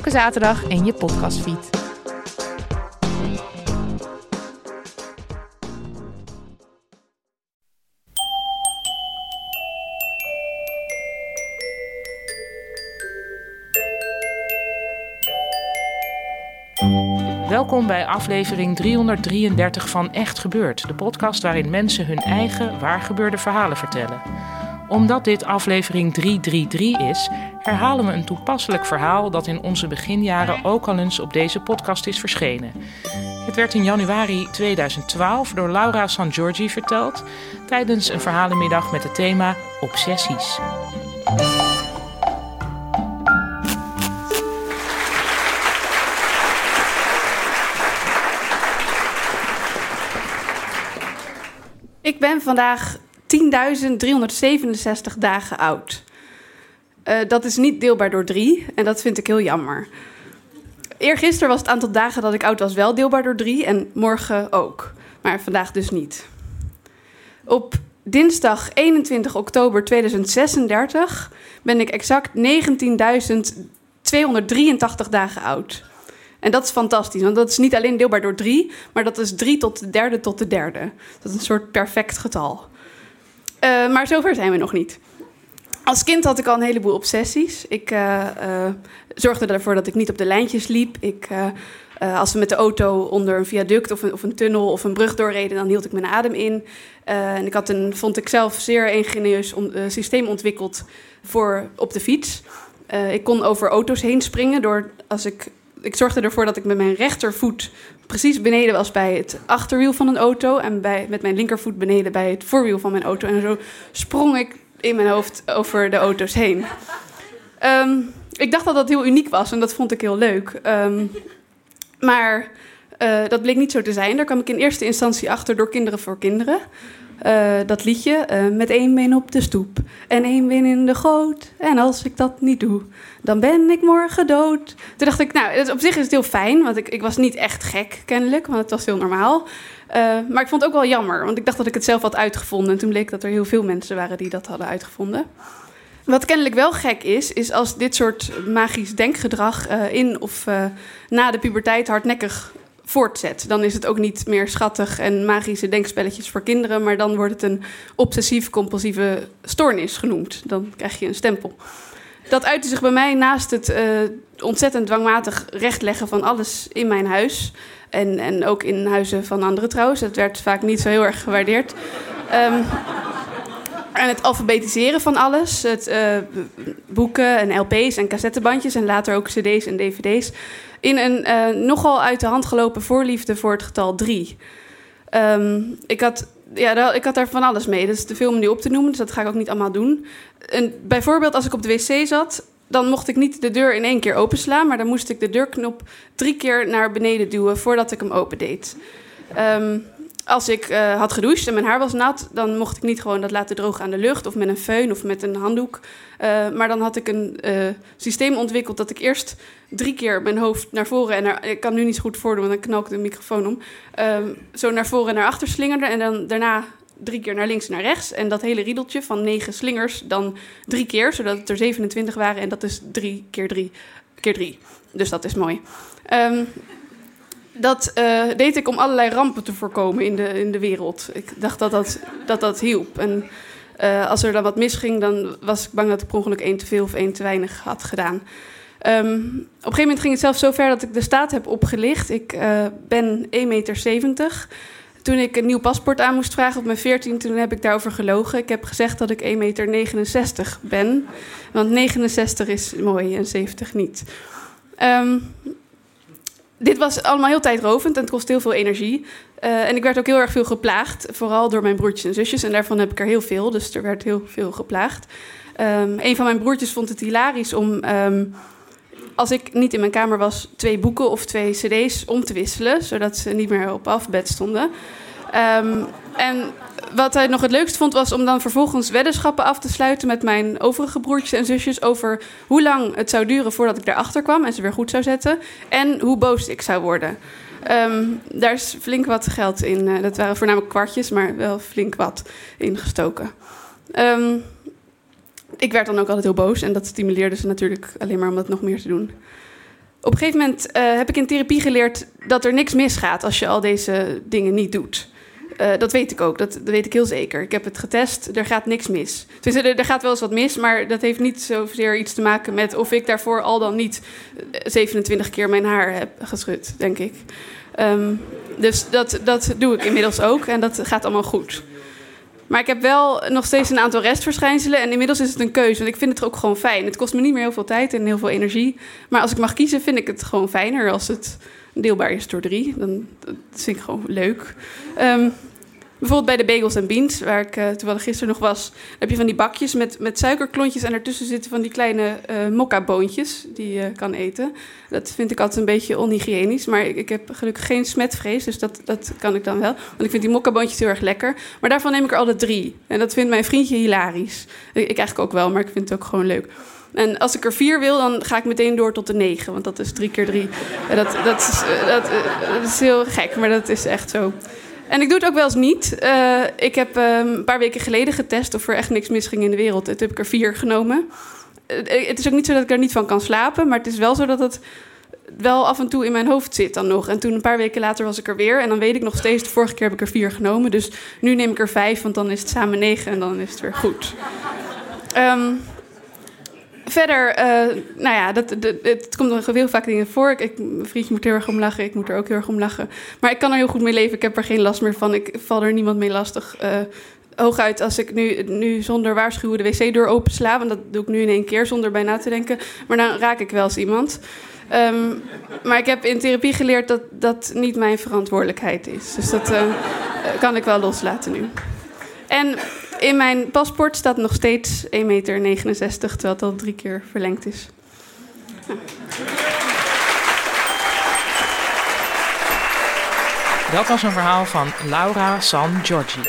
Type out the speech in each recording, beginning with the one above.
Elke zaterdag in je podcastfeed. Welkom bij aflevering 333 van Echt Gebeurd, de podcast waarin mensen hun eigen waargebeurde verhalen vertellen. Omdat dit aflevering 333 is, herhalen we een toepasselijk verhaal dat in onze beginjaren ook al eens op deze podcast is verschenen. Het werd in januari 2012 door Laura San Giorgi verteld tijdens een verhalenmiddag met het thema Obsessies. Ik ben vandaag 10.367 dagen oud. Eh, dat is niet deelbaar door drie en dat vind ik heel jammer. Eergisteren was het aantal dagen dat ik oud was wel deelbaar door drie en morgen ook. Maar vandaag dus niet. Op dinsdag 21 oktober 2036 ben ik exact 19.283 dagen oud. En dat is fantastisch, want dat is niet alleen deelbaar door drie, maar dat is drie tot de derde tot de derde. Dat is een soort perfect getal. Eh, maar zover zijn we nog niet. Als kind had ik al een heleboel obsessies. Ik eh, eh, zorgde ervoor dat ik niet op de lijntjes liep. Ik, als we met de auto onder een viaduct of een, of een tunnel of een brug doorreden, dan hield ik mijn adem in. En ik had een, vond ik zelf, zeer ingenieus systeem ontwikkeld voor op de fiets. Ik kon over auto's heen springen door als ik. Ik zorgde ervoor dat ik met mijn rechtervoet precies beneden was bij het achterwiel van een auto. En bij, met mijn linkervoet beneden bij het voorwiel van mijn auto. En zo sprong ik in mijn hoofd over de auto's heen. Ehm, ik dacht dat dat heel uniek was en dat vond ik heel leuk. Ehm, maar eh, dat bleek niet zo te zijn. Daar kwam ik in eerste instantie achter door Kinderen voor Kinderen. Eh, dat liedje, eh, met één been op de stoep en één been in de goot. En als ik dat niet doe, dan ben ik morgen dood. Toen dacht ik, nou, op zich is het heel fijn, want ik, ik was niet echt gek kennelijk, want het was heel normaal. Eh, maar ik vond het ook wel jammer, want ik dacht dat ik het zelf had uitgevonden. En toen bleek dat er heel veel mensen waren die dat hadden uitgevonden. Wat kennelijk wel gek is, is als dit soort magisch denkgedrag in of na de puberteit hardnekkig voortzet. Dan is het ook niet meer schattig en magische denkspelletjes voor kinderen, maar dan wordt het een obsessief-compulsieve stoornis genoemd. Dan krijg je een stempel. Dat uitte zich bij mij naast het eh, ontzettend dwangmatig rechtleggen van alles in mijn huis. En, en ook in huizen van anderen trouwens. Dat werd vaak niet zo heel erg gewaardeerd. Ehm, en het alfabetiseren van alles. Het eh, boeken en LP's en cassettebandjes en later ook CD's en DVD's. In een eh, nogal uit de hand gelopen voorliefde voor het getal 3. ik, had, ja, ik had daar van alles mee. Dat is te veel om nu op te noemen, dus dat ga ik ook niet allemaal doen. En bijvoorbeeld als ik op de wc zat, dan mocht ik niet de deur in één keer openslaan, maar dan moest ik de deurknop drie keer naar beneden duwen voordat ik hem opendeed. Ehm als ik eh, had gedoucht en mijn haar was nat, dan mocht ik niet gewoon dat laten drogen aan de lucht of met een föhn of met een handdoek. Eh, maar dan had ik een eh, systeem ontwikkeld dat ik eerst drie keer mijn hoofd naar voren en naar, ik kan nu niet zo goed voordoen, want dan knal ik de microfoon om. Ehm, zo naar voren en naar achter slingerde en dan daarna drie keer naar links en naar rechts. En dat hele riedeltje van negen slingers dan drie keer, zodat het er 27 waren. En dat is drie keer drie keer drie. Dus dat is mooi. Ehm, dat eh, deed ik om allerlei rampen te voorkomen in de, in de wereld. Ik dacht dat dat, dat, dat hielp. En eh, als er dan wat misging, dan was ik bang dat ik per ongeluk één te veel of één te weinig had gedaan. Ehm, op een gegeven moment ging het zelfs zo ver dat ik de staat heb opgelicht. Ik eh, ben 1,70 meter. Toen ik een nieuw paspoort aan moest vragen op mijn 14, toen heb ik daarover gelogen. Ik heb gezegd dat ik 1,69 meter ben. Want 69 is mooi en 70 niet. Ehm, dit was allemaal heel tijdrovend en het kost heel veel energie. Eh, en ik werd ook heel erg veel geplaagd, vooral door mijn broertjes en zusjes. En daarvan heb ik er heel veel, dus er werd heel veel geplaagd. Ehm, een van mijn broertjes vond het hilarisch om ehm, als ik niet in mijn kamer was, twee boeken of twee cd's om te wisselen, zodat ze niet meer op alfabet stonden. Ehm, en wat hij nog het leukst vond, was om dan vervolgens weddenschappen af te sluiten met mijn overige broertjes en zusjes over hoe lang het zou duren voordat ik erachter kwam en ze weer goed zou zetten. En hoe boos ik zou worden. Ehm, daar is flink wat geld in. Uh, dat waren voornamelijk kwartjes, maar wel flink wat ingestoken. Um, ik werd dan ook altijd heel boos en dat stimuleerde ze natuurlijk alleen maar om dat nog meer te doen. Op een gegeven moment uh, heb ik in therapie geleerd dat er niks misgaat als je al deze dingen niet doet. Uh, dat weet ik ook, dat, dat, weet ik heel zeker. Ik heb het getest, er gaat niks mis. Dus er, er, gaat wel eens wat mis, maar dat heeft niet zozeer iets te maken met of ik daarvoor al dan niet 27 keer mijn haar heb geschud, denk ik. Um, dus dat, dat doe ik inmiddels ook en dat gaat allemaal goed. Maar ik heb wel nog steeds een aantal restverschijnselen. En inmiddels is het een keuze. Want ik vind het ook gewoon fijn. Het kost me niet meer heel veel tijd en heel veel energie. Maar als ik mag kiezen, vind ik het gewoon fijner als het deelbaar is door drie. Dan dat vind ik gewoon leuk. Um, Bijvoorbeeld bij de bagels en beans, waar ik uh, toevallig gisteren nog was, heb je van die bakjes met, met suikerklontjes en ertussen zitten van die kleine uh, mokka-boontjes die je kan eten. Dat vind ik altijd een beetje onhygiënisch, maar ik, ik, heb gelukkig geen smetvrees, dus dat, dat kan ik dan wel. Want ik vind die mokka-boontjes heel erg lekker. Maar daarvan neem ik er altijd drie. En dat vindt mijn vriendje hilarisch. Ik, eigenlijk ook wel, maar ik vind het ook gewoon leuk. En als ik er vier wil, dan ga ik meteen door tot de negen. Want dat is drie keer drie. Dat, dat, is, dat, dat is heel gek, maar dat is echt zo. En ik doe het ook wel eens niet. Uh, ik heb um, een paar weken geleden getest of er echt niks misging in de wereld. Toen heb ik er vier genomen. Uh, het is ook niet zo dat ik er niet van kan slapen, maar het is wel zo dat het wel af en toe in mijn hoofd zit dan nog. En toen een paar weken later was ik er weer. En dan weet ik nog steeds, de vorige keer heb ik er vier genomen. Dus nu neem ik er vijf, want dan is het samen negen en dan is het weer goed. Um, verder, uh, nou ja, dat, het komt nog heel vaak dingen voor. Ik, mijn vriendje moet heel erg om lachen, ik moet er ook heel erg om lachen. Maar ik kan er heel goed mee leven, ik heb er geen last meer van. Ik val er niemand mee lastig. Uh, hooguit als ik nu, nu zonder waarschuwen de wc-deur opensla... want dat doe ik nu in één keer zonder bij na te denken... maar dan raak ik wel eens iemand... Um, maar ik heb in therapie geleerd dat dat niet mijn verantwoordelijkheid is. Dus dat uh, kan ik wel loslaten nu. En in mijn paspoort staat nog steeds 1,69 meter, terwijl het al drie keer verlengd is. Dat was een verhaal van Laura San Giorgi.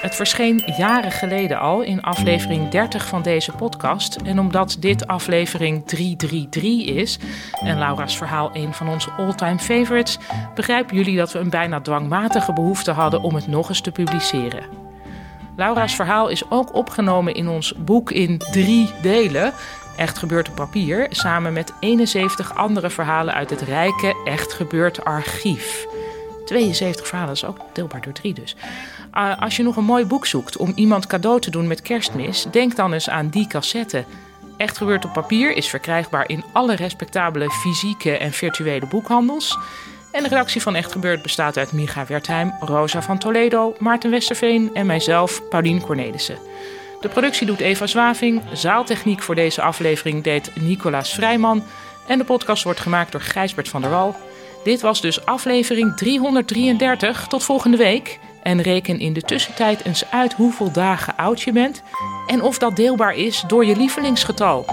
Het verscheen jaren geleden al in aflevering 30 van deze podcast. En omdat dit aflevering 333 is en Laura's verhaal een van onze all-time favorites, begrijpen jullie dat we een bijna dwangmatige behoefte hadden om het nog eens te publiceren. Laura's verhaal is ook opgenomen in ons boek in drie delen. Echt gebeurd op papier, samen met 71 andere verhalen uit het rijke Echt gebeurd archief. 72 verhalen, is ook deelbaar door drie dus. Uh, als je nog een mooi boek zoekt om iemand cadeau te doen met kerstmis, denk dan eens aan die cassette. Echt gebeurd op papier is verkrijgbaar in alle respectabele fysieke en virtuele boekhandels. En de redactie van Echt Gebeurd bestaat uit Micha Wertheim, Rosa van Toledo, Maarten Westerveen en mijzelf, Paulien Cornelissen. De productie doet Eva Zwaving, zaaltechniek voor deze aflevering deed Nicolaas Vrijman en de podcast wordt gemaakt door Gijsbert van der Wal. Dit was dus aflevering 333. Tot volgende week. En reken in de tussentijd eens uit hoeveel dagen oud je bent en of dat deelbaar is door je lievelingsgetal.